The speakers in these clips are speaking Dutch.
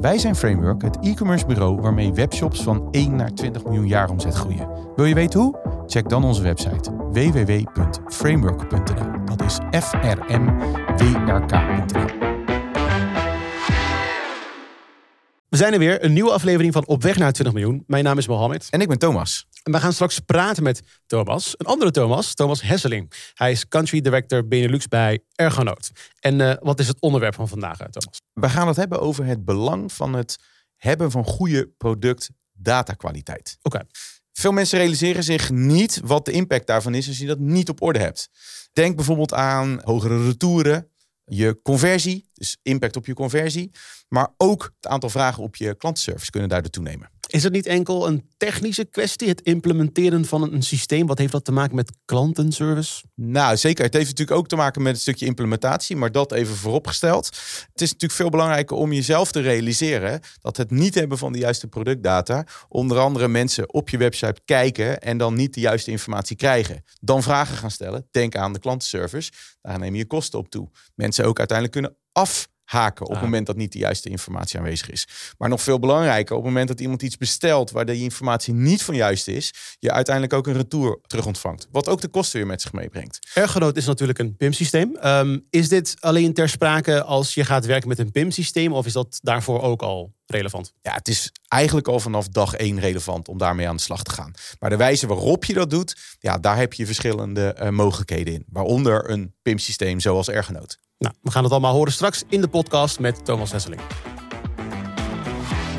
Wij zijn Framework, het e-commerce bureau waarmee webshops van 1 naar 20 miljoen jaar omzet groeien. Wil je weten hoe? Check dan onze website www.framework.nl. Dat is f r m w r k.nl. We zijn er weer, een nieuwe aflevering van Op weg naar 20 miljoen. Mijn naam is Mohammed. En ik ben Thomas. En we gaan straks praten met Thomas, een andere Thomas, Thomas Hesseling. Hij is Country Director Benelux bij Ergonoot. En eh, wat is het onderwerp van vandaag, eh, Thomas? We gaan het hebben over het belang van het hebben van goede product-datakwaliteit. Oké. Veel mensen realiseren zich niet wat de impact daarvan is als je dat niet op orde hebt. Denk bijvoorbeeld aan hogere retouren, je conversie, dus impact op je conversie, maar ook het aantal vragen op je klantenservice kunnen daardoor toenemen. Is het niet enkel een technische kwestie, het implementeren van een systeem? Wat heeft dat te maken met klantenservice? Nou, zeker. Het heeft natuurlijk ook te maken met een stukje implementatie, maar dat even vooropgesteld. Het is natuurlijk veel belangrijker om jezelf te realiseren dat het niet hebben van de juiste productdata, onder andere mensen op je website kijken en dan niet de juiste informatie krijgen. Dan vragen gaan stellen. Denk aan de klantenservice. Daar neem je kosten op toe. Mensen ook uiteindelijk kunnen af haken op het moment dat niet de juiste informatie aanwezig is. Maar nog veel belangrijker, op het moment dat iemand iets bestelt waar die informatie niet van juist is, je uiteindelijk ook een retour terug ontvangt. Wat ook de kosten weer met zich meebrengt. Ergonoot is natuurlijk een PIM-systeem. Ehm, is dit alleen ter sprake als je gaat werken met een PIM-systeem of is dat daarvoor ook al relevant? Ja, het is eigenlijk al vanaf dag één relevant om daarmee aan de slag te gaan. Maar de wijze waarop je dat doet, ja, daar heb je verschillende uh, mogelijkheden in. Waaronder een PIM-systeem zoals Ergonoot. Nou, we gaan het allemaal horen straks in de podcast met Thomas Hesseling.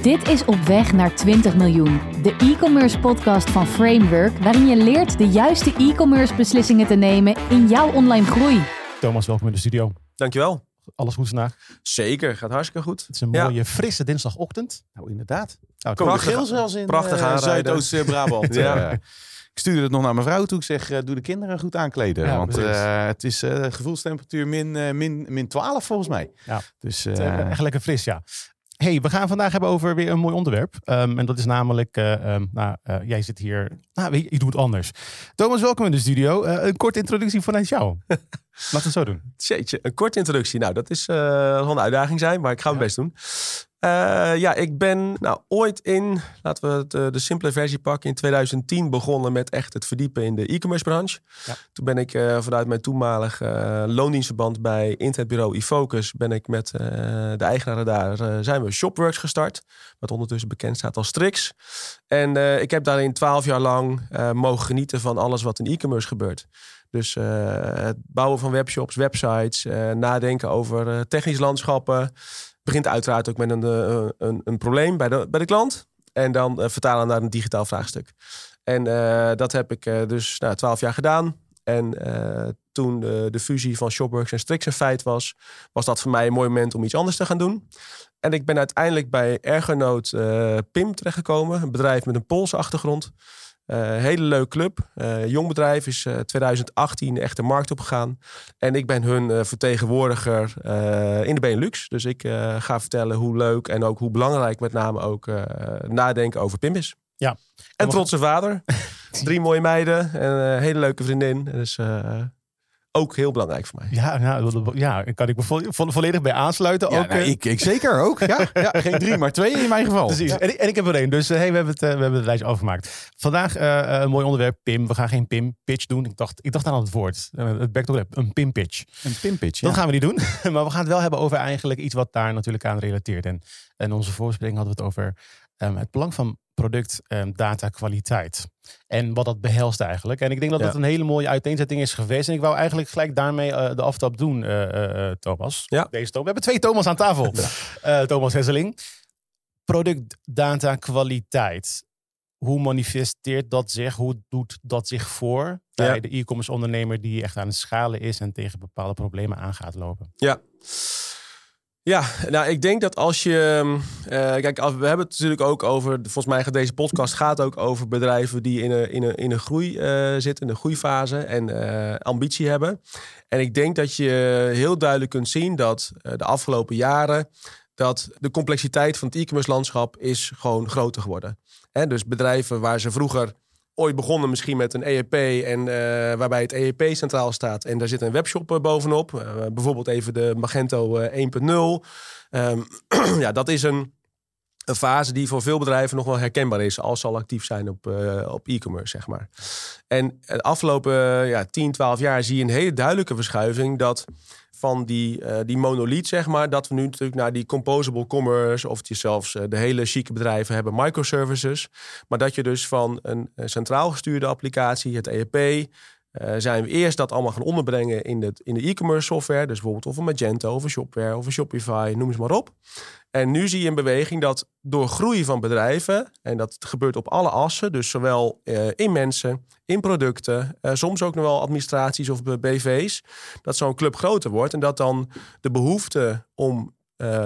Dit is Op weg naar 20 miljoen, de e-commerce podcast van Framework, waarin je leert de juiste e-commerce beslissingen te nemen in jouw online groei. Thomas, welkom in de studio. Dankjewel. Alles goed vandaag? Zeker, gaat hartstikke goed. Het is een mooie, frisse dinsdagochtend. Nou, inderdaad. Nou, Prachtig. Geel zelfs in Prachtig uh, aanrijden. Zuidoost-Brabant. Ja. Uh, ik stuurde het nog naar mijn vrouw toe. Ik zeg, uh, doe de kinderen goed aankleden. Ja, want uh, het is uh, gevoelstemperatuur min, uh, min, min 12 volgens mij. Ja. Dus, Het, uh, echt lekker fris, ja. hey, we gaan vandaag hebben over weer een mooi onderwerp. Um, en dat is namelijk, uh, um, nou, uh, jij zit hier, nou, ik doe het anders. Thomas, welkom in de studio. Uh, een korte introductie vanuit jou. Laten we het zo doen. Jeetje, een korte introductie. Nou, dat is uh, wel een uitdaging zijn, maar ik ga mijn ja. best doen. Uh, ja, ik ben nou, ooit in, laten we het, uh, de simpele versie pakken, in 2010 begonnen met echt het verdiepen in de e-commerce branche. Ja. Toen ben ik uh, vanuit mijn toenmalig loondienstverband bij internetbureau iFocus, ben ik met de eigenaren daar, zijn we Shopworks gestart. Wat ondertussen bekend staat als Strix. En ik heb daarin twaalf jaar lang mogen genieten van alles wat in e-commerce gebeurt. Dus uh, het bouwen van webshops, websites, uh, nadenken over uh, technisch landschappen. Begint uiteraard ook met een, een, een probleem bij de, bij de klant. En dan vertalen naar een digitaal vraagstuk. En dat heb ik dus nou, twaalf jaar gedaan. En toen de, de fusie van Shopworks en Strix een feit was, was dat voor mij een mooi moment om iets anders te gaan doen. En ik ben uiteindelijk bij Ergonoot PIM terechtgekomen. Een bedrijf met een Poolse achtergrond. Uh, hele leuke club. Uh, jong bedrijf is uh, 2018 echt de markt opgegaan. En ik ben hun vertegenwoordiger in de Benelux. Dus ik ga vertellen hoe leuk en ook hoe belangrijk met name ook nadenken over PIM is. Ja. En trotse vader. Drie mooie meiden en een hele leuke vriendin. Dus ook heel belangrijk voor mij. Ja, nou, ja kan ik me vo vo volledig bij aansluiten. Ja, ook, nou, ik, ik zeker ook. Ja, ja, geen drie, maar twee in mijn geval. Precies. Ja. En, en, ik heb er één. Dus uh, hey, we, hebben het, uh, we hebben het lijstje afgemaakt. Vandaag uh, een mooi onderwerp, PIM. We gaan geen PIM-pitch doen. Ik dacht, ik dacht aan het woord. Het back to een PIM-pitch. Een PIM-pitch, Dat gaan we niet doen. maar we gaan het wel hebben over eigenlijk iets wat daar natuurlijk aan relateert. En in onze voorspreking hadden we het over um, het belang van productdata um, kwaliteit. En wat dat behelst eigenlijk. En ik denk dat Ja. dat een hele mooie uiteenzetting is geweest. En ik wou eigenlijk gelijk daarmee uh, de aftap doen, uh, uh, Thomas. Ja. Deze Thomas. We hebben twee Thomas aan tafel. Uh, Thomas Hesseling. Productdata kwaliteit. Hoe manifesteert dat zich? Hoe doet dat zich voor bij Ja. de e-commerce ondernemer die echt aan het schalen is en tegen bepaalde problemen aan gaat lopen? Ja. Ja, nou, ik denk dat als je. Uh, kijk, we hebben het natuurlijk ook over. Volgens mij gaat deze podcast gaat ook over bedrijven die in een, in een, in een groei uh, zitten, in een groeifase en uh, ambitie hebben. En ik denk dat je heel duidelijk kunt zien dat de afgelopen jaren dat de complexiteit van het e-commerce landschap is gewoon groter geworden. En dus bedrijven waar ze vroeger ooit begonnen misschien met een EEP en uh, waarbij het EEP centraal staat en daar zit een webshop uh, bovenop. Uh, bijvoorbeeld even de Magento 1.0. Um, ja, dat is een, een, fase die voor veel bedrijven nog wel herkenbaar is als ze al actief zijn op, op e-commerce, zeg maar. En de afgelopen ja, 10, 12 jaar zie je een hele duidelijke verschuiving dat van die, uh, die monolith, zeg maar, dat we nu natuurlijk naar die composable commerce of die zelfs uh, de hele chique bedrijven hebben microservices. Maar dat je dus van een centraal gestuurde applicatie, het ERP, uh, zijn we eerst dat allemaal gaan onderbrengen in de, e-commerce software. Dus bijvoorbeeld of Magento, of een Shopware, of een Shopify, noem eens maar op. En nu zie je een beweging dat door groei van bedrijven, en dat gebeurt op alle assen, dus zowel uh, in mensen, in producten, uh, soms ook nog wel administraties of BV's, dat zo'n club groter wordt en dat dan de behoefte om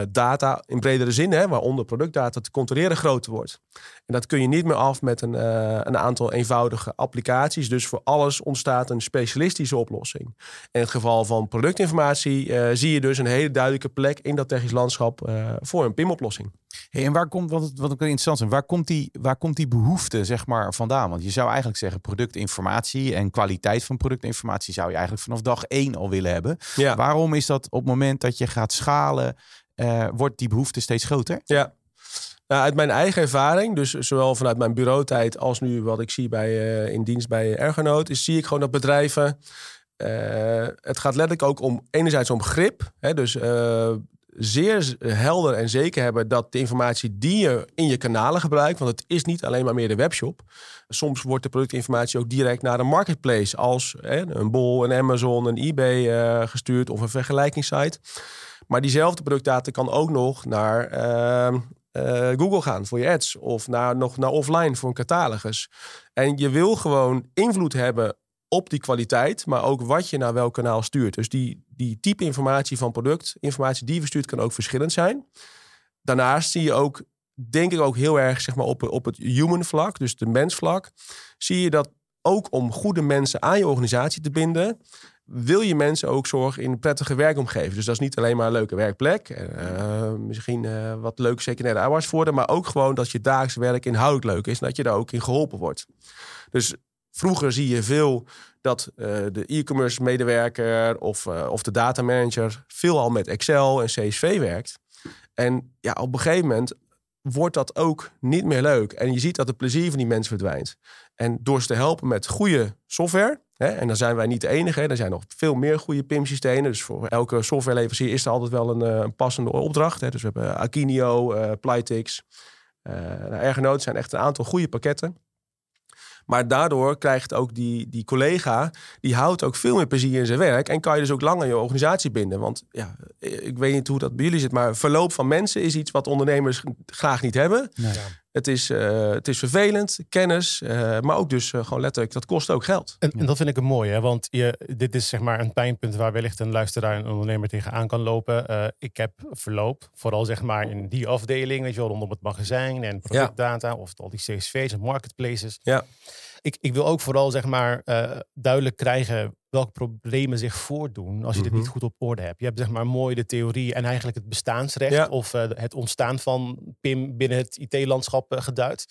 data in bredere zin, hè, waaronder productdata, te controleren groter wordt. En dat kun je niet meer af met een, uh, een aantal eenvoudige applicaties. Dus voor alles ontstaat een specialistische oplossing. In het geval van productinformatie uh, zie je dus een hele duidelijke plek in dat technisch landschap voor een PIM-oplossing. Hey, en waar komt, wat, wat ook interessant is, waar komt, die, waar komt die behoefte zeg maar, vandaan? Want je zou eigenlijk zeggen, productinformatie en kwaliteit van productinformatie zou je eigenlijk vanaf dag één al willen hebben. Ja. Waarom is dat op het moment dat je gaat schalen, wordt die behoefte steeds groter? Ja. Nou, uit mijn eigen ervaring, dus zowel vanuit mijn bureautijd als nu wat ik zie bij, uh, in dienst bij Ergonoot, is zie ik gewoon dat bedrijven. Uh, het gaat letterlijk ook om enerzijds om grip. Hè, dus zeer helder en zeker hebben dat de informatie die je in je kanalen gebruikt, want het is niet alleen maar meer de webshop. Soms wordt de productinformatie ook direct naar een marketplace als hè, een Bol, een Amazon, een eBay gestuurd of een vergelijkingssite. Maar diezelfde productdata kan ook nog naar uh, uh, Google gaan voor je ads. Of naar, nog naar offline voor een catalogus. En je wil gewoon invloed hebben op die kwaliteit, maar ook wat je naar welk kanaal stuurt. Dus die, die type informatie van product, informatie die je verstuurt, kan ook verschillend zijn. Daarnaast zie je ook, denk ik ook heel erg zeg maar, op, op het human vlak, dus de mensvlak, zie je dat ook om goede mensen aan je organisatie te binden, wil je mensen ook zorgen in een prettige werkomgeving. Dus dat is niet alleen maar een leuke werkplek. Uh, misschien uh, wat leuke secundaire arbeidsvoordelen. Maar ook gewoon dat je dagelijks werk inhoudelijk leuk is. En dat je daar ook in geholpen wordt. Dus vroeger zie je veel dat uh, de e-commerce medewerker of, of de data manager veel al met Excel en CSV werkt. En ja, op een gegeven moment wordt dat ook niet meer leuk. En je ziet dat het plezier van die mensen verdwijnt. En door ze te helpen met goede software, hè, en dan zijn wij niet de enige, hè, er zijn nog veel meer goede PIM-systemen. Dus voor elke softwareleverancier is er altijd wel een, eh, een passende opdracht. Hè. Dus we hebben Akinio, uh, Plytix, uh, nou, zijn echt een aantal goede pakketten. Maar daardoor krijgt ook die, die collega, die houdt ook veel meer plezier in zijn werk. En kan je dus ook langer je organisatie binden. Want ja, ik weet niet hoe dat bij jullie zit, maar verloop van mensen is iets wat ondernemers graag niet hebben. Nee. Het is, uh, het is vervelend, kennis, uh, maar ook dus uh, gewoon letterlijk, dat kost ook geld. En, en dat vind ik een mooie, want je, dit is zeg maar een pijnpunt waar wellicht een luisteraar en een ondernemer tegenaan kan lopen. ik heb verloop, vooral zeg maar in die afdeling, weet je wel, rondom het magazijn en productdata ja. of al die CSV's en marketplaces. Ja. Ik, ik wil ook vooral zeg maar duidelijk krijgen welke problemen zich voordoen als je dit niet mhm. goed op orde hebt. Je hebt zeg maar mooi de theorie en eigenlijk het bestaansrecht of uh, het ontstaan van PIM binnen het IT-landschap uh, geduid.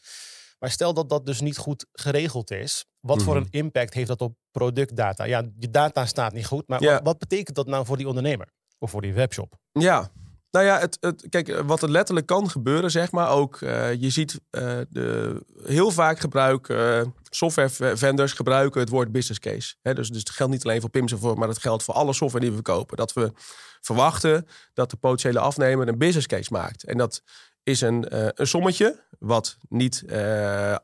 Maar stel dat dat dus niet goed geregeld is, wat voor mhm. een impact heeft dat op productdata? Ja, je data staat niet goed, maar ja. wat, wat betekent dat nou voor die ondernemer of voor die webshop? Ja, nou ja, het, het, kijk, wat er letterlijk kan gebeuren, zeg maar, ook, uh, je ziet uh, de, heel vaak gebruiken, uh, software vendors gebruiken het woord business case. Hè, dus, dus het geldt niet alleen voor PIMS, maar het geldt voor alle software die we verkopen. Dat we verwachten dat de potentiële afnemer een business case maakt. En dat is een, een sommetje, wat niet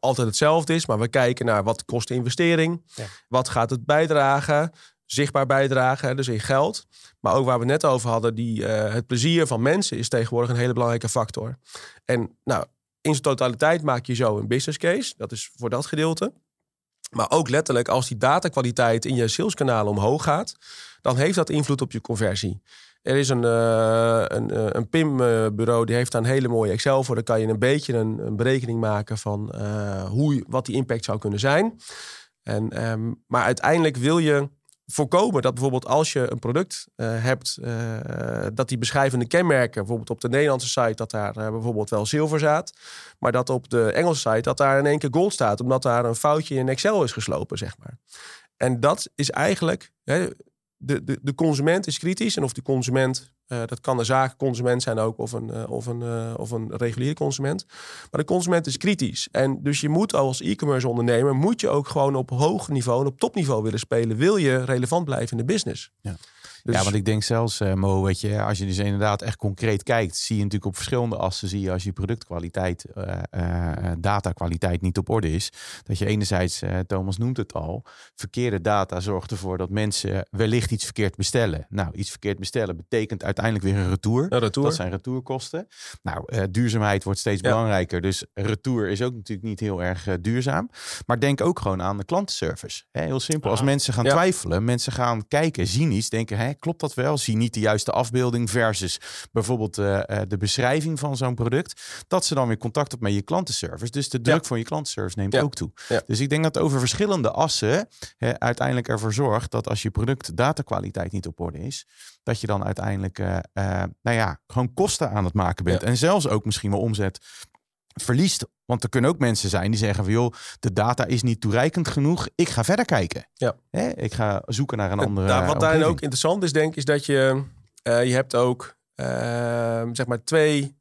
altijd hetzelfde is, maar we kijken naar wat kost de investering, ja. wat gaat het bijdragen, zichtbaar bijdragen, dus in geld. Maar ook waar we net over hadden, die, uh, het plezier van mensen is tegenwoordig een hele belangrijke factor. En nou, in zijn totaliteit maak je zo een business case. Dat is voor dat gedeelte. Maar ook letterlijk, als die datakwaliteit in je saleskanalen omhoog gaat, dan heeft dat invloed op je conversie. Er is een, uh, een, een PIM-bureau die heeft daar een hele mooie Excel voor. Dan kan je een beetje een, een berekening maken van hoe, wat die impact zou kunnen zijn. En, ehm, maar uiteindelijk wil je voorkomen dat bijvoorbeeld als je een product uh, hebt, uh, dat die beschrijvende kenmerken, bijvoorbeeld op de Nederlandse site, dat daar uh, bijvoorbeeld wel zilver staat, maar dat op de Engelse site dat daar in één keer gold staat, omdat daar een foutje in Excel is geslopen, zeg maar. En dat is eigenlijk, hè, de, de, de consument is kritisch en of die consument uh, dat kan een zakenconsument zijn ook, of een, uh, of, een, uh, of een reguliere consument. Maar de consument is kritisch. En dus je moet als e-commerce ondernemer, moet je ook gewoon op hoog niveau, op topniveau willen spelen. Wil je relevant blijven in de business. Ja. Dus... Ja, want ik denk zelfs, uh, Mo, weet je, als je dus inderdaad echt concreet kijkt, zie je natuurlijk op verschillende assen, zie je als je productkwaliteit, uh, uh, datakwaliteit niet op orde is, dat je enerzijds, Thomas noemt het al, verkeerde data zorgt ervoor dat mensen wellicht iets verkeerd bestellen. Nou, iets verkeerd bestellen betekent uiteindelijk weer een retour. Een retour. Dat zijn retourkosten. Nou, duurzaamheid wordt steeds ja. belangrijker, dus retour is ook natuurlijk niet heel erg duurzaam. Maar denk ook gewoon aan de klantenservice. Heel simpel. Als mensen gaan ja. twijfelen, mensen gaan kijken, zien iets, denken, hè, klopt dat wel? Zie niet de juiste afbeelding versus bijvoorbeeld uh, de beschrijving van zo'n product. Dat ze dan weer contact op met je klantenservice. Dus de druk ja. van je klantenservice neemt ja. ook toe. Ja. Dus ik denk dat over verschillende assen hè, uiteindelijk ervoor zorgt dat als je product datakwaliteit niet op orde is, dat je dan uiteindelijk, uh, uh, nou ja, gewoon kosten aan het maken bent. En zelfs ook misschien wel omzet verliest. Want er kunnen ook mensen zijn die zeggen van joh, de data is niet toereikend genoeg. Ik ga verder kijken. Ja. Hè? Ik ga zoeken naar een andere. Wat daarin ook interessant is, denk ik, is dat je, uh, je hebt ook uh, zeg maar twee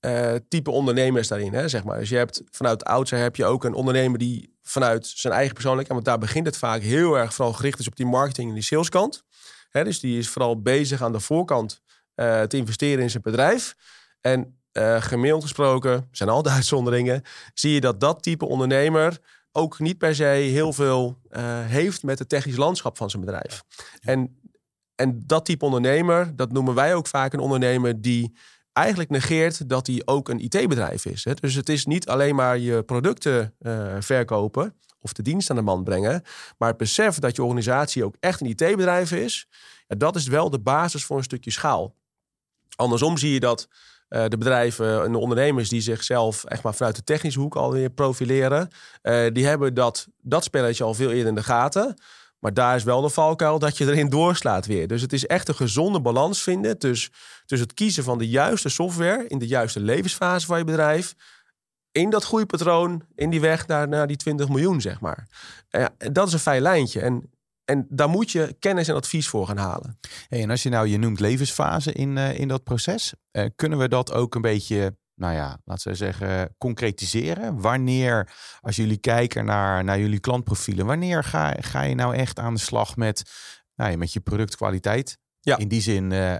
uh, type ondernemers daarin. Hè, zeg maar. Dus je hebt vanuit oudsher heb je ook een ondernemer die vanuit zijn eigen persoonlijkheid, want daar begint het vaak heel erg vooral gericht is op die marketing en die saleskant. Hè, dus die is vooral bezig aan de voorkant te investeren in zijn bedrijf. En uh, gemiddeld gesproken, zijn al de uitzonderingen, zie je dat dat type ondernemer ook niet per se heel veel uh, heeft met het technisch landschap van zijn bedrijf. En, en dat type ondernemer, dat noemen wij ook vaak een ondernemer die eigenlijk negeert dat hij ook een IT-bedrijf is. Hè? Dus het is niet alleen maar je producten uh, verkopen of de dienst aan de man brengen, maar het besef dat je organisatie ook echt een IT-bedrijf is, ja, dat is wel de basis voor een stukje schaal. Andersom zie je dat uh, de bedrijven en de ondernemers die zichzelf echt maar vanuit de technische hoek alweer profileren, uh, die hebben dat, dat spelletje al veel eerder in de gaten. Maar daar is wel de valkuil dat je erin doorslaat weer. Dus het is echt een gezonde balans vinden tussen, tussen het kiezen van de juiste software in de juiste levensfase van je bedrijf. In dat groeipatroon, in die weg naar, die 20 miljoen, zeg maar. Uh, dat is een fijn lijntje. En en daar moet je kennis en advies voor gaan halen. Hey, en als je nou, je noemt levensfase in, uh, in dat proces, uh, kunnen we dat ook een beetje, nou ja, laten we zeggen, concretiseren? Wanneer, als jullie kijken naar, naar jullie klantprofielen, wanneer ga, ga je nou echt aan de slag met, nou ja, met je productkwaliteit? Ja. In die zin uh,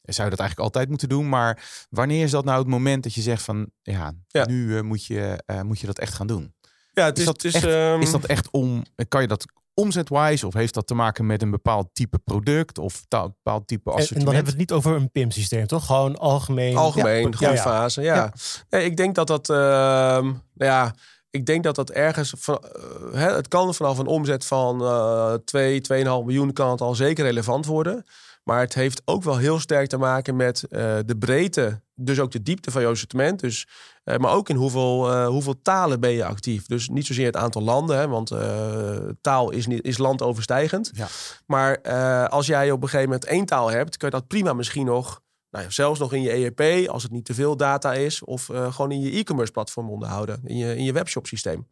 zou je dat eigenlijk altijd moeten doen. Maar wanneer is dat nou het moment dat je zegt van ja, ja. nu moet, je, moet je dat echt gaan doen? Ja, het is, is, dat, het is, echt, um... is dat echt om. Kan je dat omzetwise? Of heeft dat te maken met een bepaald type product of een bepaald type assortiment? En dan hebben we het niet over een PIM-systeem, toch? Gewoon algemeen. Algemeen, ja, ja. ja. ja. ik denk dat dat, uh, nou ja, ik denk dat dat ergens, van, uh, het kan vanaf een omzet van uh, 2, 2,5 miljoen kan het al zeker relevant worden. Maar het heeft ook wel heel sterk te maken met uh, de breedte, dus ook de diepte van je assortiment. Dus, uh, maar ook in hoeveel, uh, hoeveel talen ben je actief. Dus niet zozeer het aantal landen, hè, want taal is, niet, is landoverstijgend. Ja. Maar als jij op een gegeven moment één taal hebt, kun je dat prima misschien nog, nou ja, zelfs nog in je ERP, als het niet te veel data is, of gewoon in je e-commerce platform onderhouden, in je, in je webshop systeem.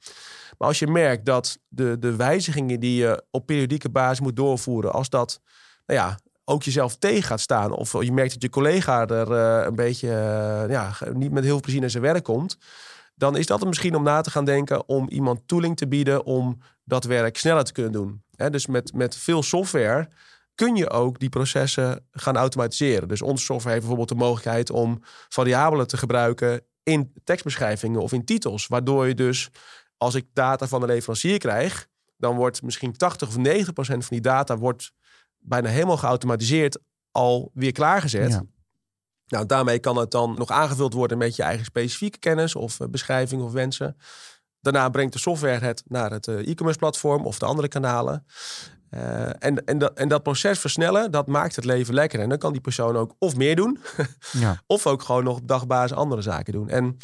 Maar als je merkt dat de, de wijzigingen die je op periodieke basis moet doorvoeren, als dat nou ja, ook jezelf tegen gaat staan. Of je merkt dat je collega er uh, een beetje uh, ja, niet met heel veel plezier naar zijn werk komt. Dan is dat er misschien om na te gaan denken om iemand tooling te bieden om dat werk sneller te kunnen doen. Dus met, met veel software kun je ook die processen gaan automatiseren. Dus onze software heeft bijvoorbeeld de mogelijkheid om variabelen te gebruiken in tekstbeschrijvingen of in titels. Waardoor je dus, als ik data van de leverancier krijg, dan wordt misschien 80 of 90 procent van die data wordt bijna helemaal geautomatiseerd al weer klaargezet. Ja. Nou, daarmee kan het dan nog aangevuld worden met je eigen specifieke kennis of uh, beschrijving of wensen. Daarna brengt de software het naar het uh, e-commerce platform of de andere kanalen. Uh, en, en, dat, en dat proces versnellen, dat maakt het leven lekker. En dan kan die persoon ook of meer doen, ja. of ook gewoon nog op dagbasis andere zaken doen. En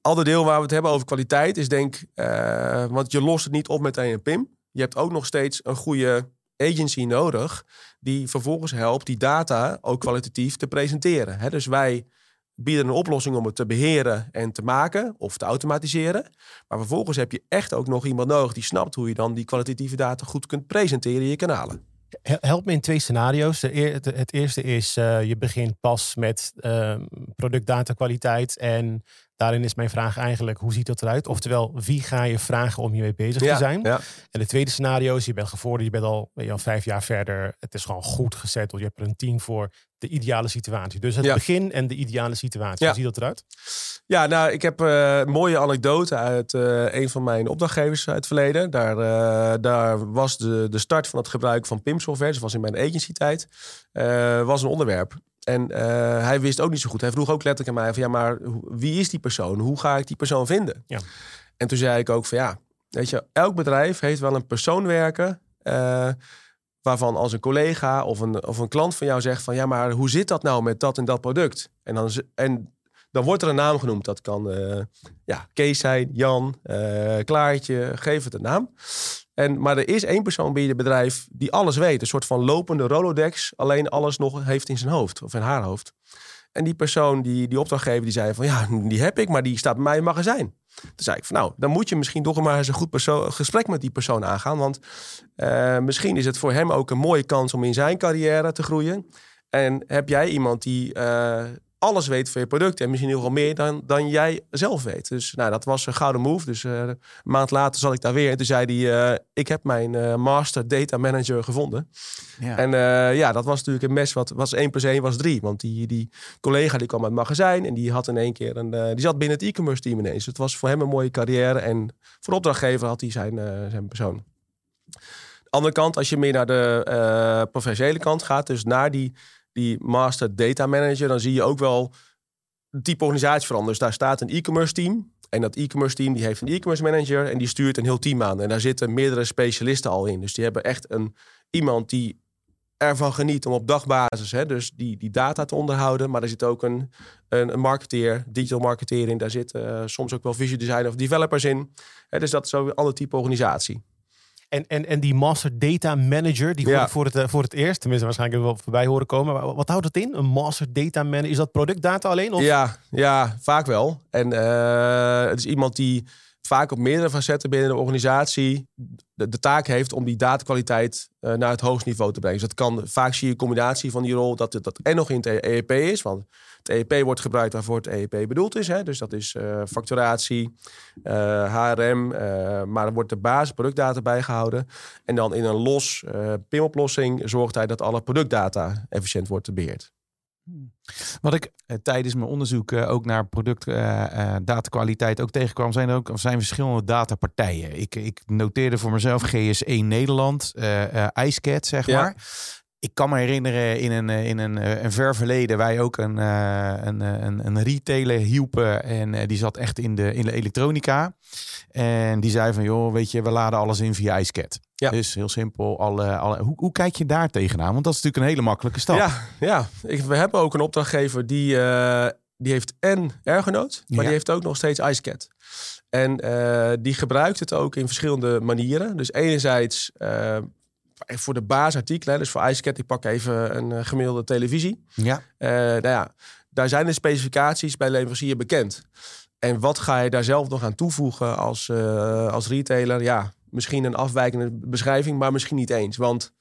ander deel waar we het hebben over kwaliteit is denk, uh, want je lost het niet op met een PIM. Je hebt ook nog steeds een goede agency nodig die vervolgens helpt die data ook kwalitatief te presenteren. Dus wij bieden een oplossing om het te beheren en te maken of te automatiseren. Maar vervolgens heb je echt ook nog iemand nodig die snapt hoe je dan die kwalitatieve data goed kunt presenteren in je kanalen. Help me in twee scenario's. Het eerste is, uh, je begint pas met uh, productdata kwaliteit en Daarin is mijn vraag eigenlijk, hoe ziet dat eruit? Oftewel, wie ga je vragen om hiermee bezig te zijn? Ja. En het tweede scenario is, je bent gevorderd, je bent al, je al vijf jaar verder. Het is gewoon goed gezet. Je hebt er een team voor de ideale situatie. Dus het begin en de ideale situatie. Hoe ziet dat eruit? Ja, nou, ik heb uh, een mooie anekdote uit uh, een van mijn opdrachtgevers uit het verleden. Daar, uh, daar was de, de start van het gebruik van PIM-software, dus was in mijn agency-tijd, was een onderwerp. En uh, hij wist ook niet zo goed. Hij vroeg ook letterlijk aan mij van ja, maar wie is die persoon? Hoe ga ik die persoon vinden? Ja. En toen zei ik ook van ja, weet je, elk bedrijf heeft wel een persoon werken. Uh, waarvan als een collega of een, of een klant van jou zegt van ja, maar hoe zit dat nou met dat en dat product? En dan, en dan wordt er een naam genoemd. Dat kan uh, ja, Kees zijn, Jan, Klaartje, geef het een naam. En, maar er is één persoon binnen het bedrijf die alles weet. Een soort van lopende Rolodex. Alleen alles nog heeft in zijn hoofd of in haar hoofd. En die persoon, die, die opdrachtgever, die zei van ja, die heb ik, maar die staat bij mij in magazijn. Toen zei ik van nou, dan moet je misschien toch maar eens een goed gesprek met die persoon aangaan. Want uh, misschien is het voor hem ook een mooie kans om in zijn carrière te groeien. En heb jij iemand die uh, alles weet van je product. En misschien heel veel meer dan, dan jij zelf weet. Dus nou, dat was een gouden move. Dus uh, een maand later zat ik daar weer. En toen zei hij, uh, ik heb mijn uh, master data manager gevonden. Ja. En ja, dat was natuurlijk een mes wat was 1 plus 1 was 3. Want die, die collega die kwam uit het magazijn. En die had in één keer een, die zat binnen het e-commerce team ineens. Dus het was voor hem een mooie carrière. En voor opdrachtgever had hij zijn, zijn persoon. De andere kant, als je meer naar de professionele kant gaat. Dus naar die die master data manager, dan zie je ook wel de type organisatie veranderen. Dus daar staat een e-commerce team. En dat e-commerce team die heeft een e-commerce manager en die stuurt een heel team aan. En daar zitten meerdere specialisten al in. Dus die hebben echt een, iemand die ervan geniet om op dagbasis hè, dus die, die data te onderhouden. Maar er zit ook een, een, marketeer, digital marketeer in. Daar zitten uh, soms ook wel visual designer of developers in. Hè, dus dat is zo een ander type organisatie. En, en, en die Master Data Manager, die hoor ik voor het, eh, voor het eerst. Tenminste, waarschijnlijk wel voorbij horen komen. Maar wat houdt het in? Een Master Data Manager? Is dat productdata alleen? Of? Ja, ja, vaak wel. En uh, het is iemand die vaak op meerdere facetten binnen de organisatie de, de taak heeft om die datakwaliteit uh, naar het hoogste niveau te brengen. Dus dat kan vaak zie je een combinatie van die rol dat het dat en nog in het EEP is. Want het EEP wordt gebruikt waarvoor het EEP bedoeld is. Hè? Dus dat is uh, facturatie, uh, HRM, maar er wordt de basis productdata bijgehouden. En dan in een los PIM-oplossing zorgt hij dat alle productdata efficiënt wordt beheerd. Wat ik eh, tijdens mijn onderzoek eh, ook naar productdatakwaliteit ook tegenkwam, zijn er ook zijn verschillende datapartijen. Ik, ik noteerde voor mezelf GS1 Nederland, uh, IceCat, zeg maar. Ik kan me herinneren in een, in een, een ver verleden wij ook een, een, een, een retailer hielpen en die zat echt in de, in de elektronica. En die zei van joh, weet je, we laden alles in via IceCat. Ja. Dus heel simpel. Alle, alle, hoe, hoe kijk je daar tegenaan? Want dat is natuurlijk een hele makkelijke stap. Ja, ja. Ik, we hebben ook een opdrachtgever die, uh, die heeft en Ergonoot, maar die heeft ook nog steeds IceCat. En uh, die gebruikt het ook in verschillende manieren. Dus enerzijds uh, voor de basisartikelen, dus voor IceCat, ik pak even een gemiddelde televisie. Ja. nou ja, daar zijn de specificaties bij leverancier bekend. En wat ga je daar zelf nog aan toevoegen als, als retailer? Ja, misschien een afwijkende beschrijving, maar misschien niet eens. Want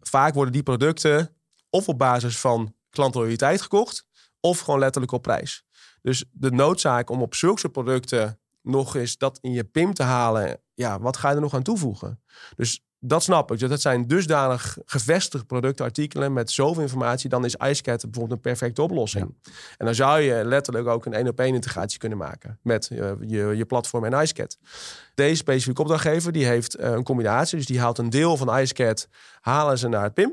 vaak worden die producten of op basis van klantloyaliteit gekocht, of gewoon letterlijk op prijs. Dus de noodzaak om op zulke producten nog eens dat in je PIM te halen, ja, wat ga je er nog aan toevoegen? Dus dat snap ik. Dat zijn dusdanig gevestigde productartikelen met zoveel informatie. Dan is IceCat bijvoorbeeld een perfecte oplossing. En dan zou je letterlijk ook een één op één integratie kunnen maken met uh, je, je platform en IceCat. Deze specifieke opdrachtgever die heeft uh, een combinatie. Dus die haalt een deel van IceCat, halen ze naar het PIM.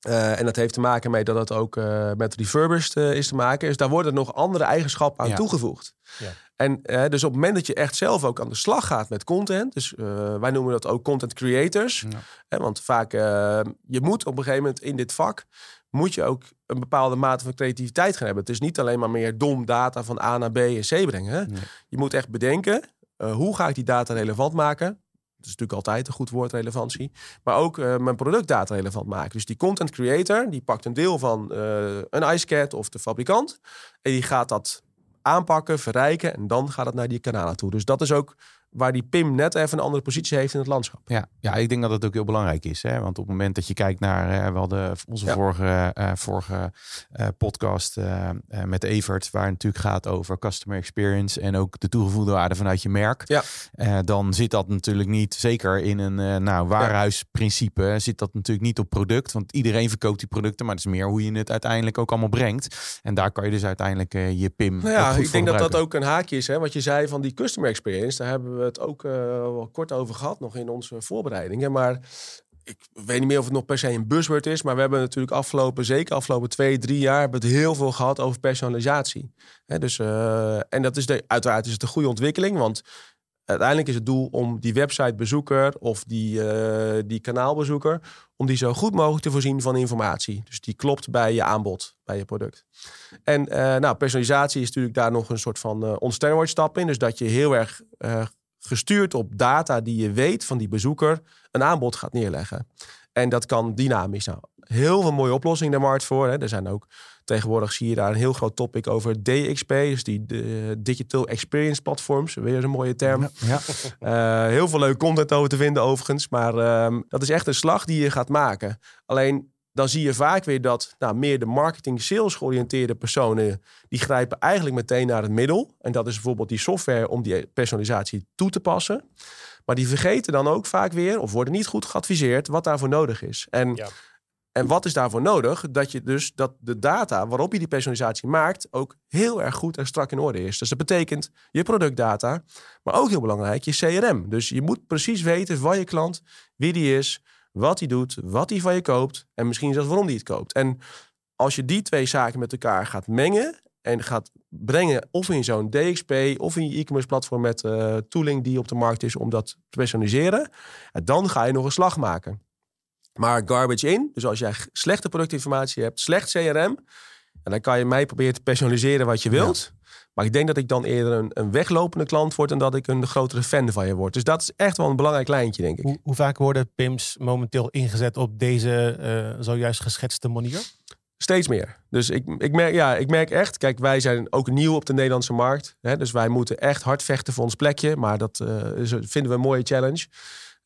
en dat heeft te maken met dat het ook met refurbished is te maken. Dus daar worden nog andere eigenschappen aan toegevoegd. Ja. En dus op het moment dat je echt zelf ook aan de slag gaat met content, dus wij noemen dat ook content creators. want vaak, je moet op een gegeven moment in dit vak moet je ook een bepaalde mate van creativiteit gaan hebben. Het is niet alleen maar meer dom data van A naar B en C brengen. Je moet echt bedenken, uh, hoe ga ik die data relevant maken? Dat is natuurlijk altijd een goed woord, relevantie. Maar ook uh, mijn productdata relevant maken. Dus die content creator, die pakt een deel van uh, een icecat of de fabrikant. En die gaat dat aanpakken, verrijken. En dan gaat het naar die kanalen toe. Dus dat is ook waar die Pim net even een andere positie heeft in het landschap. Ja, ja ik denk dat het ook heel belangrijk is. Hè? Want op het moment dat je kijkt naar, uh, we hadden onze vorige, uh, vorige uh, podcast met Evert, waar het natuurlijk gaat over customer experience en ook de toegevoegde waarde vanuit je merk. Ja. dan zit dat natuurlijk niet, zeker in een nou, waarhuisprincipe, zit dat natuurlijk niet op product. Want iedereen verkoopt die producten, maar het is meer hoe je het uiteindelijk ook allemaal brengt. En daar kan je dus uiteindelijk je Pim. Nou ja, ik denk dat dat ook een haakje is. Hè? Wat je zei van die customer experience, daar hebben we het ook uh, wel kort over gehad, nog in onze voorbereidingen. Maar ik weet niet meer of het nog per se een buzzword is, maar we hebben natuurlijk afgelopen, zeker afgelopen twee, drie jaar, hebben het heel veel gehad over personalisatie. dus, uh, en dat is de, uiteraard is het een goede ontwikkeling, want uiteindelijk is het doel om die websitebezoeker of die, uh, die kanaalbezoeker, om die zo goed mogelijk te voorzien van informatie. Dus die klopt bij je aanbod, bij je product. En nou, personalisatie is natuurlijk daar nog een soort van uh, in. Dus dat je heel erg gestuurd op data die je weet van die bezoeker, een aanbod gaat neerleggen. En dat kan dynamisch. Nou, heel veel mooie oplossingen in de markt voor. Hè. Er zijn ook tegenwoordig zie je daar een heel groot topic over DXP, dus die Digital Experience Platforms. Weer een mooie term. Ja. Uh, heel veel leuke content over te vinden overigens. Maar uh, dat is echt een slag die je gaat maken. Alleen dan zie je vaak weer dat nou, meer de marketing sales georiënteerde personen, die grijpen eigenlijk meteen naar het middel. En dat is bijvoorbeeld die software om die personalisatie toe te passen. Maar die vergeten dan ook vaak weer, of worden niet goed geadviseerd, wat daarvoor nodig is. En, ja. en wat is daarvoor nodig? Dat je dus dat de data waarop je die personalisatie maakt, ook heel erg goed en strak in orde is. Dus dat betekent je productdata, maar ook heel belangrijk, je CRM. Dus je moet precies weten van je klant, wie die is, wat hij doet, wat hij van je koopt en misschien zelfs waarom hij het koopt. En als je die twee zaken met elkaar gaat mengen en gaat brengen of in zo'n DXP of in je e-commerce platform met uh, tooling die op de markt is om dat te personaliseren, dan ga je nog een slag maken. Maar garbage in, dus als jij slechte productinformatie hebt, slecht CRM, en dan kan je mij proberen te personaliseren wat je wilt. Maar ik denk dat ik dan eerder een, een weglopende klant word en dat ik een grotere fan van je word. Dus dat is echt wel een belangrijk lijntje, denk ik. Hoe, hoe vaak worden PIMS momenteel ingezet op deze uh, zojuist geschetste manier? Steeds meer. Dus ik, ik, merk, ja, ik merk echt, kijk, wij zijn ook nieuw op de Nederlandse markt. Hè, dus wij moeten echt hard vechten voor ons plekje. Maar dat uh, vinden we een mooie challenge.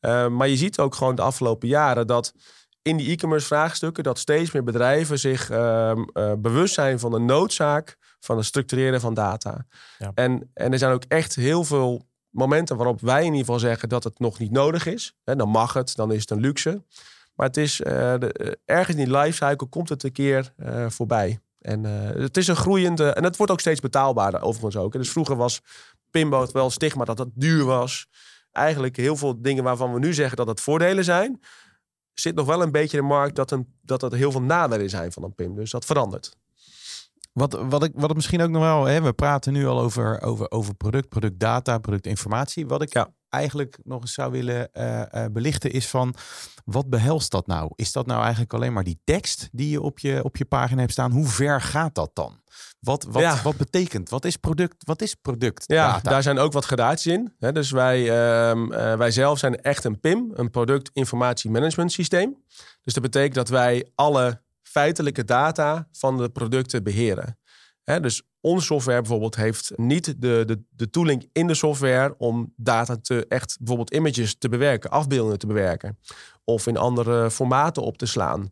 Uh, maar je ziet ook gewoon de afgelopen jaren dat in die e-commerce vraagstukken dat steeds meer bedrijven zich uh, uh, bewust zijn van de noodzaak van het structureren van data. Ja. En, en er zijn ook echt heel veel momenten waarop wij in ieder geval zeggen dat het nog niet nodig is. He, dan mag het, dan is het een luxe. Maar het is uh, de, uh, ergens in die lifecycle komt het een keer uh, voorbij. En het is een groeiende. En het wordt ook steeds betaalbaarder, overigens ook. dus vroeger was pinboot wel stigma dat het duur was. Eigenlijk heel veel dingen waarvan we nu zeggen dat het voordelen zijn zit nog wel een beetje in de markt dat, een, dat er heel veel nadelen zijn van een PIM. Dus dat verandert. Wat, wat, ik, wat het misschien ook nog wel, hè, we praten nu al over, over, over product, productdata, productinformatie. Wat ik ja. eigenlijk nog eens zou willen uh, belichten is van, wat behelst dat nou? Is dat nou eigenlijk alleen maar die tekst die je op je, op je pagina hebt staan? Hoe ver gaat dat dan? Wat, wat, wat betekent? Wat is product? Wat is product? Ja, daar zijn ook wat gradaties in. dus wij, uh, wij zelf zijn echt een PIM, een product informatie management systeem. Dus dat betekent dat wij alle feitelijke data van de producten beheren. dus onze software bijvoorbeeld heeft niet de, de, de tooling in de software om data te echt, bijvoorbeeld images te bewerken, afbeeldingen te bewerken. Of in andere formaten op te slaan.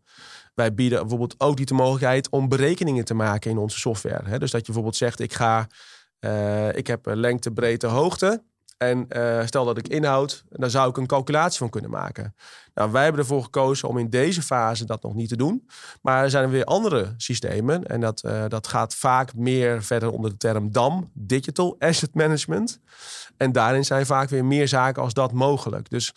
Wij bieden bijvoorbeeld ook niet de mogelijkheid om berekeningen te maken in onze software. Dus dat je bijvoorbeeld zegt, ik ga, uh, ik heb lengte, breedte, hoogte. En uh, stel dat ik inhoud, dan zou ik een calculatie van kunnen maken. Nou, wij hebben ervoor gekozen om in deze fase dat nog niet te doen. Maar er zijn weer andere systemen. En dat, uh, dat gaat vaak meer verder onder de term DAM, Digital Asset Management. En daarin zijn vaak weer meer zaken als dat mogelijk. Dus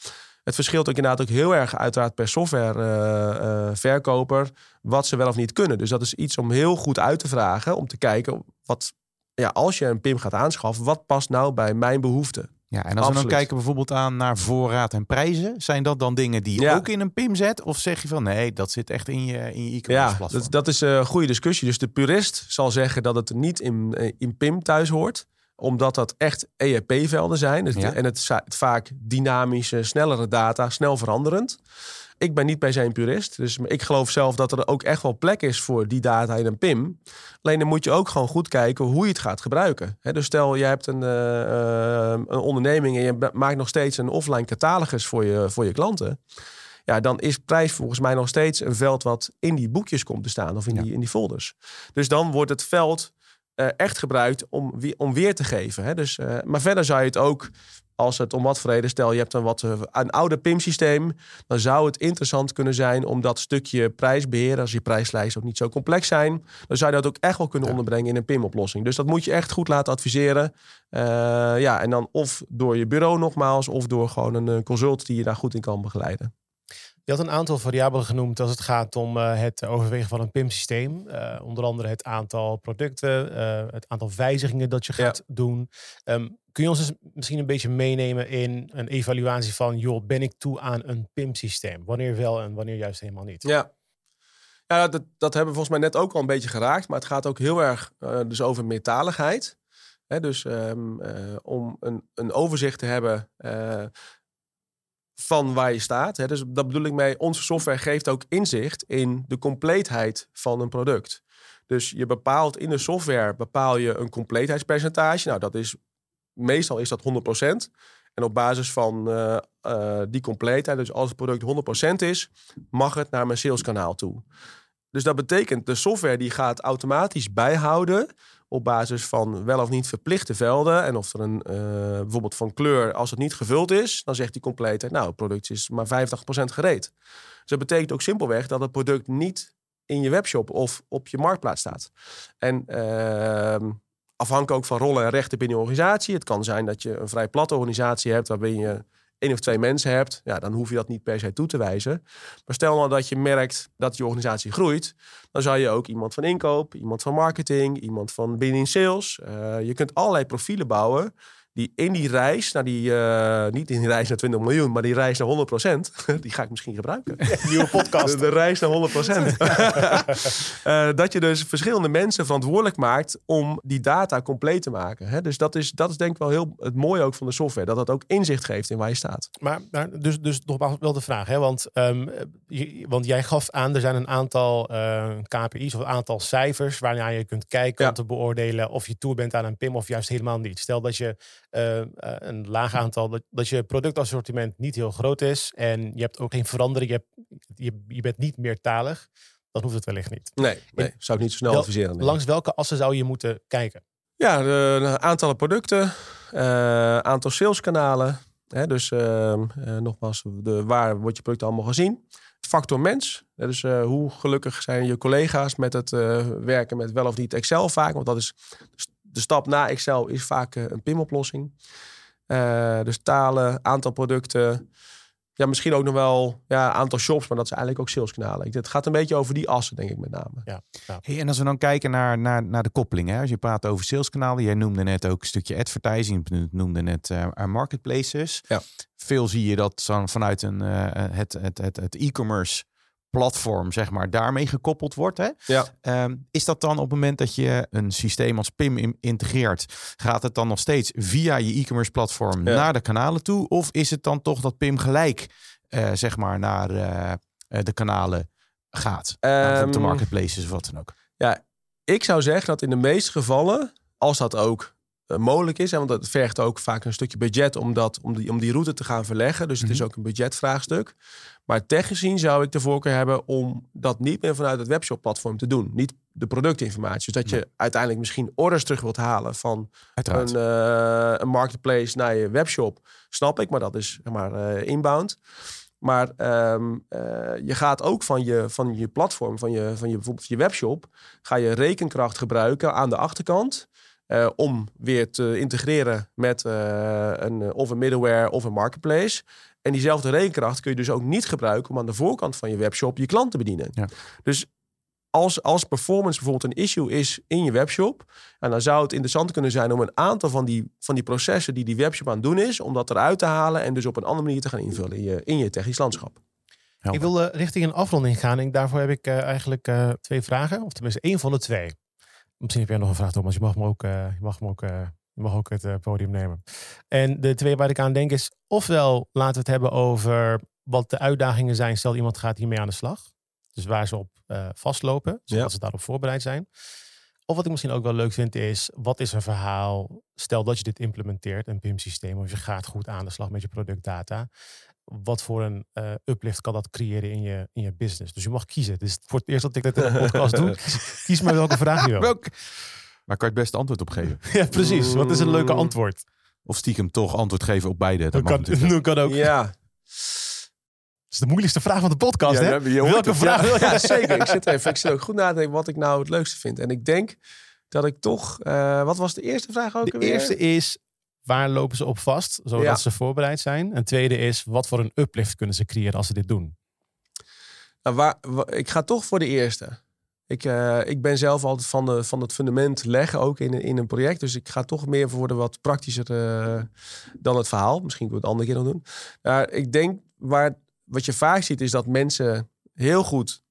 Het verschilt ook inderdaad ook heel erg uiteraard per softwareverkoper wat ze wel of niet kunnen. Dus dat is iets om heel goed uit te vragen, om te kijken wat, ja, als je een PIM gaat aanschaffen, wat past nou bij mijn behoeften? Ja, en als we dan kijken bijvoorbeeld aan naar voorraad en prijzen, zijn dat dan dingen die je Ja. ook in een PIM zet? Of zeg je van nee, dat zit echt in je, in je e-commerce Ja, platform? dat, dat is een goede discussie. Dus de purist zal zeggen dat het niet in, eh, in PIM thuis hoort omdat dat echt ERP-velden zijn. Dus Ja. En het, va- vaak dynamische, snellere data, snel veranderend. Ik ben niet per se een purist. Dus ik geloof zelf dat er ook echt wel plek is voor die data in een PIM. Alleen dan moet je ook gewoon goed kijken hoe je het gaat gebruiken. Dus stel, je hebt een, eh, eh, een onderneming en je maakt nog steeds een offline catalogus voor je, voor je klanten. Ja, dan is prijs volgens mij nog steeds een veld wat in die boekjes komt te staan of in, Ja. die, in die folders. Dus dan wordt het veld eh, echt gebruikt om, om weer te geven. Hè? Dus, maar verder zou je het ook, als het om wat voor reden, stel je hebt een, wat, eh, een oude PIM-systeem, dan zou het interessant kunnen zijn om dat stukje prijsbeheer, als je prijslijsten ook niet zo complex zijn, dan zou je dat ook echt wel kunnen Ja. onderbrengen in een PIM-oplossing. Dus dat moet je echt goed laten adviseren. Eh, ja, en dan of door je bureau nogmaals, of door gewoon een eh, consult die je daar goed in kan begeleiden. Je had een aantal variabelen genoemd als het gaat om eh, het overwegen van een PIM-systeem. Eh, onder andere het aantal producten, eh, het aantal wijzigingen dat je Ja. gaat doen. Ehm, kun je ons eens misschien een beetje meenemen in een evaluatie van, joh, ben ik toe aan een PIM-systeem? Wanneer wel en wanneer juist helemaal niet? Ja. Ja, dat, dat hebben we volgens mij net ook al een beetje geraakt. Maar het gaat ook heel erg dus over meertaligheid. Hè, dus ehm, eh, om een, een overzicht te hebben van waar je staat. Hè. Dus dat bedoel ik mee, onze software geeft ook inzicht in de compleetheid van een product. Dus je bepaalt in de software bepaal je een compleetheidspercentage. Nou, dat is meestal is dat 100%. En op basis van eh, eh, die compleetheid, dus als het product 100% is, mag het naar mijn saleskanaal toe. Dus dat betekent, de software die gaat automatisch bijhouden op basis van wel of niet verplichte velden. En of er een, eh, bijvoorbeeld van kleur, als het niet gevuld is, dan zegt die compleetheid, nou, het product is maar 50% gereed. Dus dat betekent ook simpelweg dat het product niet in je webshop of op je marktplaats staat. En ehm, afhankelijk ook van rollen en rechten binnen je organisatie. Het kan zijn dat je een vrij platte organisatie hebt waarbij je één of twee mensen hebt. Ja, dan hoef je dat niet per se toe te wijzen. Maar stel nou dat je merkt dat je organisatie groeit, dan zou je ook iemand van inkoop, iemand van marketing, iemand van binnen sales. eh, je kunt allerlei profielen bouwen die in die reis, naar die, eh, niet in die reis naar 20 miljoen, maar die reis naar 100%, die ga ik misschien gebruiken. Nieuwe podcast. De, de reis naar 100%. Eh, dat je dus verschillende mensen verantwoordelijk maakt om die data compleet te maken. Hè? Dus dat is, dat is denk ik wel heel het mooie ook van de software. Dat dat ook inzicht geeft in waar je staat. Maar, maar dus, dus nogmaals wel de vraag, hè? Want, ehm, je- want jij gaf aan, er zijn een aantal eh, KPI's of een aantal cijfers waarnaar je kunt kijken Ja. om te beoordelen of je toe bent aan een PIM of juist helemaal niet. Stel dat je eh, eh, een laag aantal, dat, dat je productassortiment niet heel groot is en je hebt ook geen verandering, je, hebt, je, je bent niet meertalig, dan hoeft het wellicht niet. Nee, nee zou ik niet zo snel Wel- adviseren. nee. Langs welke assen zou je moeten kijken? Ja, de, aantallen producten, eh, aantal saleskanalen. Hè, dus ehm, eh, nogmaals, de, waar wordt je product allemaal gezien? Factor mens. Dus hoe gelukkig zijn je collega's met het werken met wel of niet Excel vaak. Want dat is de stap na Excel is vaak eh, een PIM-oplossing. Eh, dus talen, aantal producten. Ja, misschien ook nog wel ja, aantal shops, maar dat is eigenlijk ook saleskanalen. Ik- Het gaat een beetje over die assen, denk ik met name. Ja, ja. Hey, en als we dan kijken naar, naar, naar de koppeling, hè? als je praat over saleskanalen, jij noemde net ook een stukje advertising, je noemde net eh, eh, marketplaces. Ja. Veel zie je dat dan vanuit een, eh, het, het, het, het e-commerce platform, zeg maar, daarmee gekoppeld wordt. Hè? Ja. Ehm, is dat dan op het moment dat je een systeem als PIM in- integreert, gaat het dan nog steeds via je e-commerce platform Ja. naar de kanalen toe? Of is het dan toch dat PIM gelijk, eh, zeg maar, naar eh, eh, de kanalen gaat? Bijvoorbeeld de Ehm, marketplaces of wat dan ook. Ik zou zeggen dat in de meeste gevallen, als dat ook mogelijk is, hè, want dat vergt ook vaak een stukje budget om, dat, om, die, om die route te gaan verleggen. Dus het is Mhm. ook een budgetvraagstuk. Maar technisch gezien zou ik de voorkeur hebben om dat niet meer vanuit het webshop-platform te doen. Niet de productinformatie. Dus dat je uiteindelijk misschien orders terug wilt halen van een, eh, een marketplace naar je webshop. Snap ik, maar dat is zeg maar eh, inbound. Maar ehm, eh, je gaat ook van je, van je platform, van je, van je, bijvoorbeeld je webshop, ga je rekenkracht gebruiken aan de achterkant. Eh, om weer te integreren met eh, een, eh, of een middleware of een marketplace. En diezelfde rekenkracht kun je dus ook niet gebruiken om aan de voorkant van je webshop je klant te bedienen. Ja. Dus als, als performance bijvoorbeeld een issue is in je webshop, en dan zou het interessant kunnen zijn om een aantal van die, van die processen die die webshop aan het doen is, om dat eruit te halen en dus op een andere manier te gaan invullen in je, in je technisch landschap. Ik wil richting een afronding gaan. En daarvoor heb ik eh, eigenlijk eh, twee vragen. Of tenminste één van de twee. Misschien heb jij nog een vraag, Thomas. Je mag, me ook, eh, je mag, me ook, eh, je mag ook het eh, podium nemen. En de twee waar ik aan denk is... ofwel laten we het hebben over wat de uitdagingen zijn... stel iemand gaat hiermee aan de slag. Dus waar ze op vastlopen. Zodat Ja. ze daarop voorbereid zijn. Of wat ik misschien ook wel leuk vind is... wat is een verhaal? Stel dat je dit implementeert, een PIM-systeem... of je gaat goed aan de slag met je productdata wat voor een eh, uplift kan dat creëren in je, in je business. Dus je mag kiezen. Het is voor het eerst dat ik dit in een podcast doe. Kies, maar welke vraag je wil. Welk? Waar kan je het beste antwoord op geven? Ja, precies. Wat is een leuke antwoord? Of stiekem toch antwoord geven op beide. Dat Dat mag kan, dat kan ook. Ja, Dat is de moeilijkste vraag van de podcast, Ja, hè? Welke het, vraag ja. wil je? ja, zeker. Ik zit even. Ik zit ook goed na te denken wat ik nou het leukste vind. En ik denk dat ik toch. eh, wat was de eerste vraag ook? De eerste is, waar lopen ze op vast, zodat Ja. ze voorbereid zijn? En tweede is, wat voor een uplift kunnen ze creëren als ze dit doen? Nou, waar, ik ga toch voor de eerste. Ik, eh, ik ben zelf altijd van, de, van het fundament leggen, ook in, een- in een project. Dus ik ga toch meer voor de wat praktischer eh, dan het verhaal. Misschien kunnen we het andere keer nog doen. Maar ik denk, waar, wat je vaak ziet, is dat mensen heel goed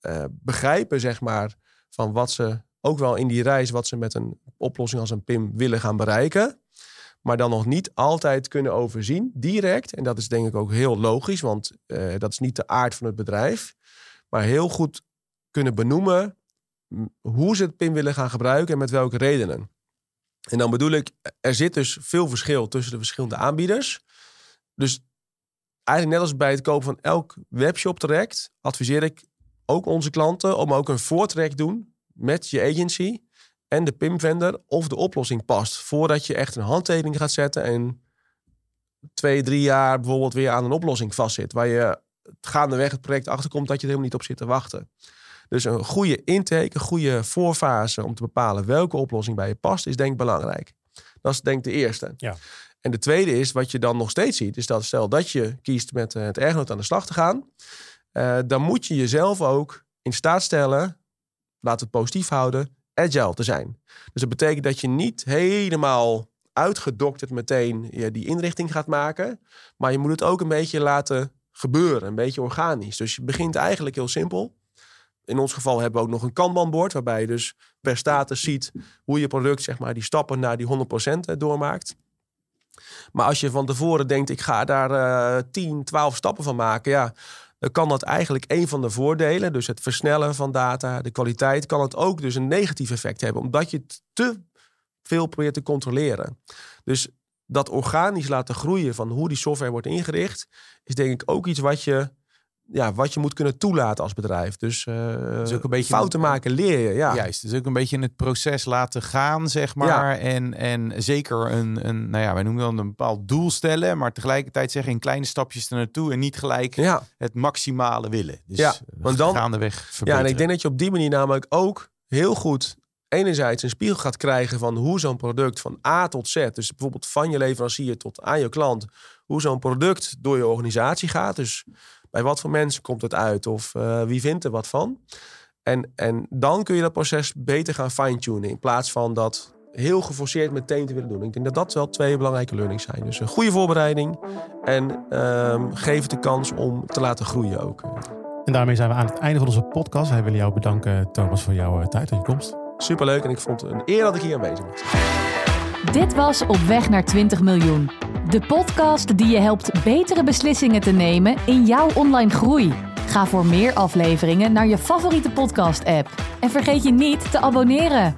eh, begrijpen, zeg maar, van wat ze ook wel in die reis, wat ze met een oplossing als een PIM willen gaan bereiken. Maar dan nog niet altijd kunnen overzien, direct. En dat is denk ik ook heel logisch, want eh, dat is niet de aard van het bedrijf. Maar heel goed kunnen benoemen m, hoe ze het PIM willen gaan gebruiken en met welke redenen. En dan bedoel ik, er zit dus veel verschil tussen de verschillende aanbieders. Dus eigenlijk net als bij het kopen van elk webshop traject, adviseer ik ook onze klanten om ook een voortraject doen met je agency en de PIM-vendor of de oplossing past. Voordat je echt een handtekening gaat zetten en twee, drie jaar bijvoorbeeld weer aan een oplossing vastzit. Waar je gaandeweg het project achterkomt dat je er helemaal niet op zit te wachten. Dus een goede intake, een goede voorfase om te bepalen welke oplossing bij je past, is denk ik belangrijk. Dat is denk ik de eerste. Ja. En de tweede is, wat je dan nog steeds ziet, is dat stel dat je kiest met eh, het ergenoot aan de slag te gaan, eh, dan moet je jezelf ook in staat stellen, laten we het positief houden, agile te zijn. Dus dat betekent dat je niet helemaal uitgedokterd meteen die inrichting gaat maken, maar je moet het ook een beetje laten gebeuren, een beetje organisch. Dus je begint eigenlijk heel simpel. In ons geval hebben we ook nog een kanbanbord, waarbij je dus per status ziet hoe je product, zeg maar, die stappen naar die 100% doormaakt. Maar als je van tevoren denkt, ik ga daar eh 10, 12 stappen van maken, ja, dan kan dat eigenlijk een van de voordelen, dus het versnellen van data, de kwaliteit, kan het ook dus een negatief effect hebben, omdat je te veel probeert te controleren. Dus dat organisch laten groeien van hoe die software wordt ingericht, is denk ik ook iets wat je, ja, wat je moet kunnen toelaten als bedrijf. Dus eh, ook een beetje fouten maken leer je. Ja. Juist, dus ook een beetje in het proces laten gaan, zeg maar. En, en zeker een, een, nou ja, wij noemen dan een bepaald doel stellen, maar tegelijkertijd zeggen in kleine stapjes er naartoe en niet gelijk ja. het maximale willen. Dus Ja, want dan- gaandeweg Ja, verbeteren. en ik denk dat je op die manier namelijk ook heel goed enerzijds een spiegel gaat krijgen van hoe zo'n product van A tot Z, dus bijvoorbeeld van je leverancier tot aan je klant, hoe zo'n product door je organisatie gaat. Dus bij wat voor mensen komt het uit of eh, wie vindt er wat van. En, en dan kun je dat proces beter gaan fine-tunen in plaats van dat heel geforceerd meteen te willen doen. Ik denk dat dat wel twee belangrijke learnings zijn. Dus een goede voorbereiding en ehm, geef het de kans om te laten groeien ook. En daarmee zijn we aan het einde van onze podcast. Wij willen jou bedanken, Thomas, voor jouw eh, tijd en je komst. Superleuk en ik vond het een eer dat ik hier aanwezig was. Dit was Op weg naar 20 miljoen. De podcast die je helpt betere beslissingen te nemen in jouw online groei. Ga voor meer afleveringen naar je favoriete podcast-app. En vergeet je niet te abonneren.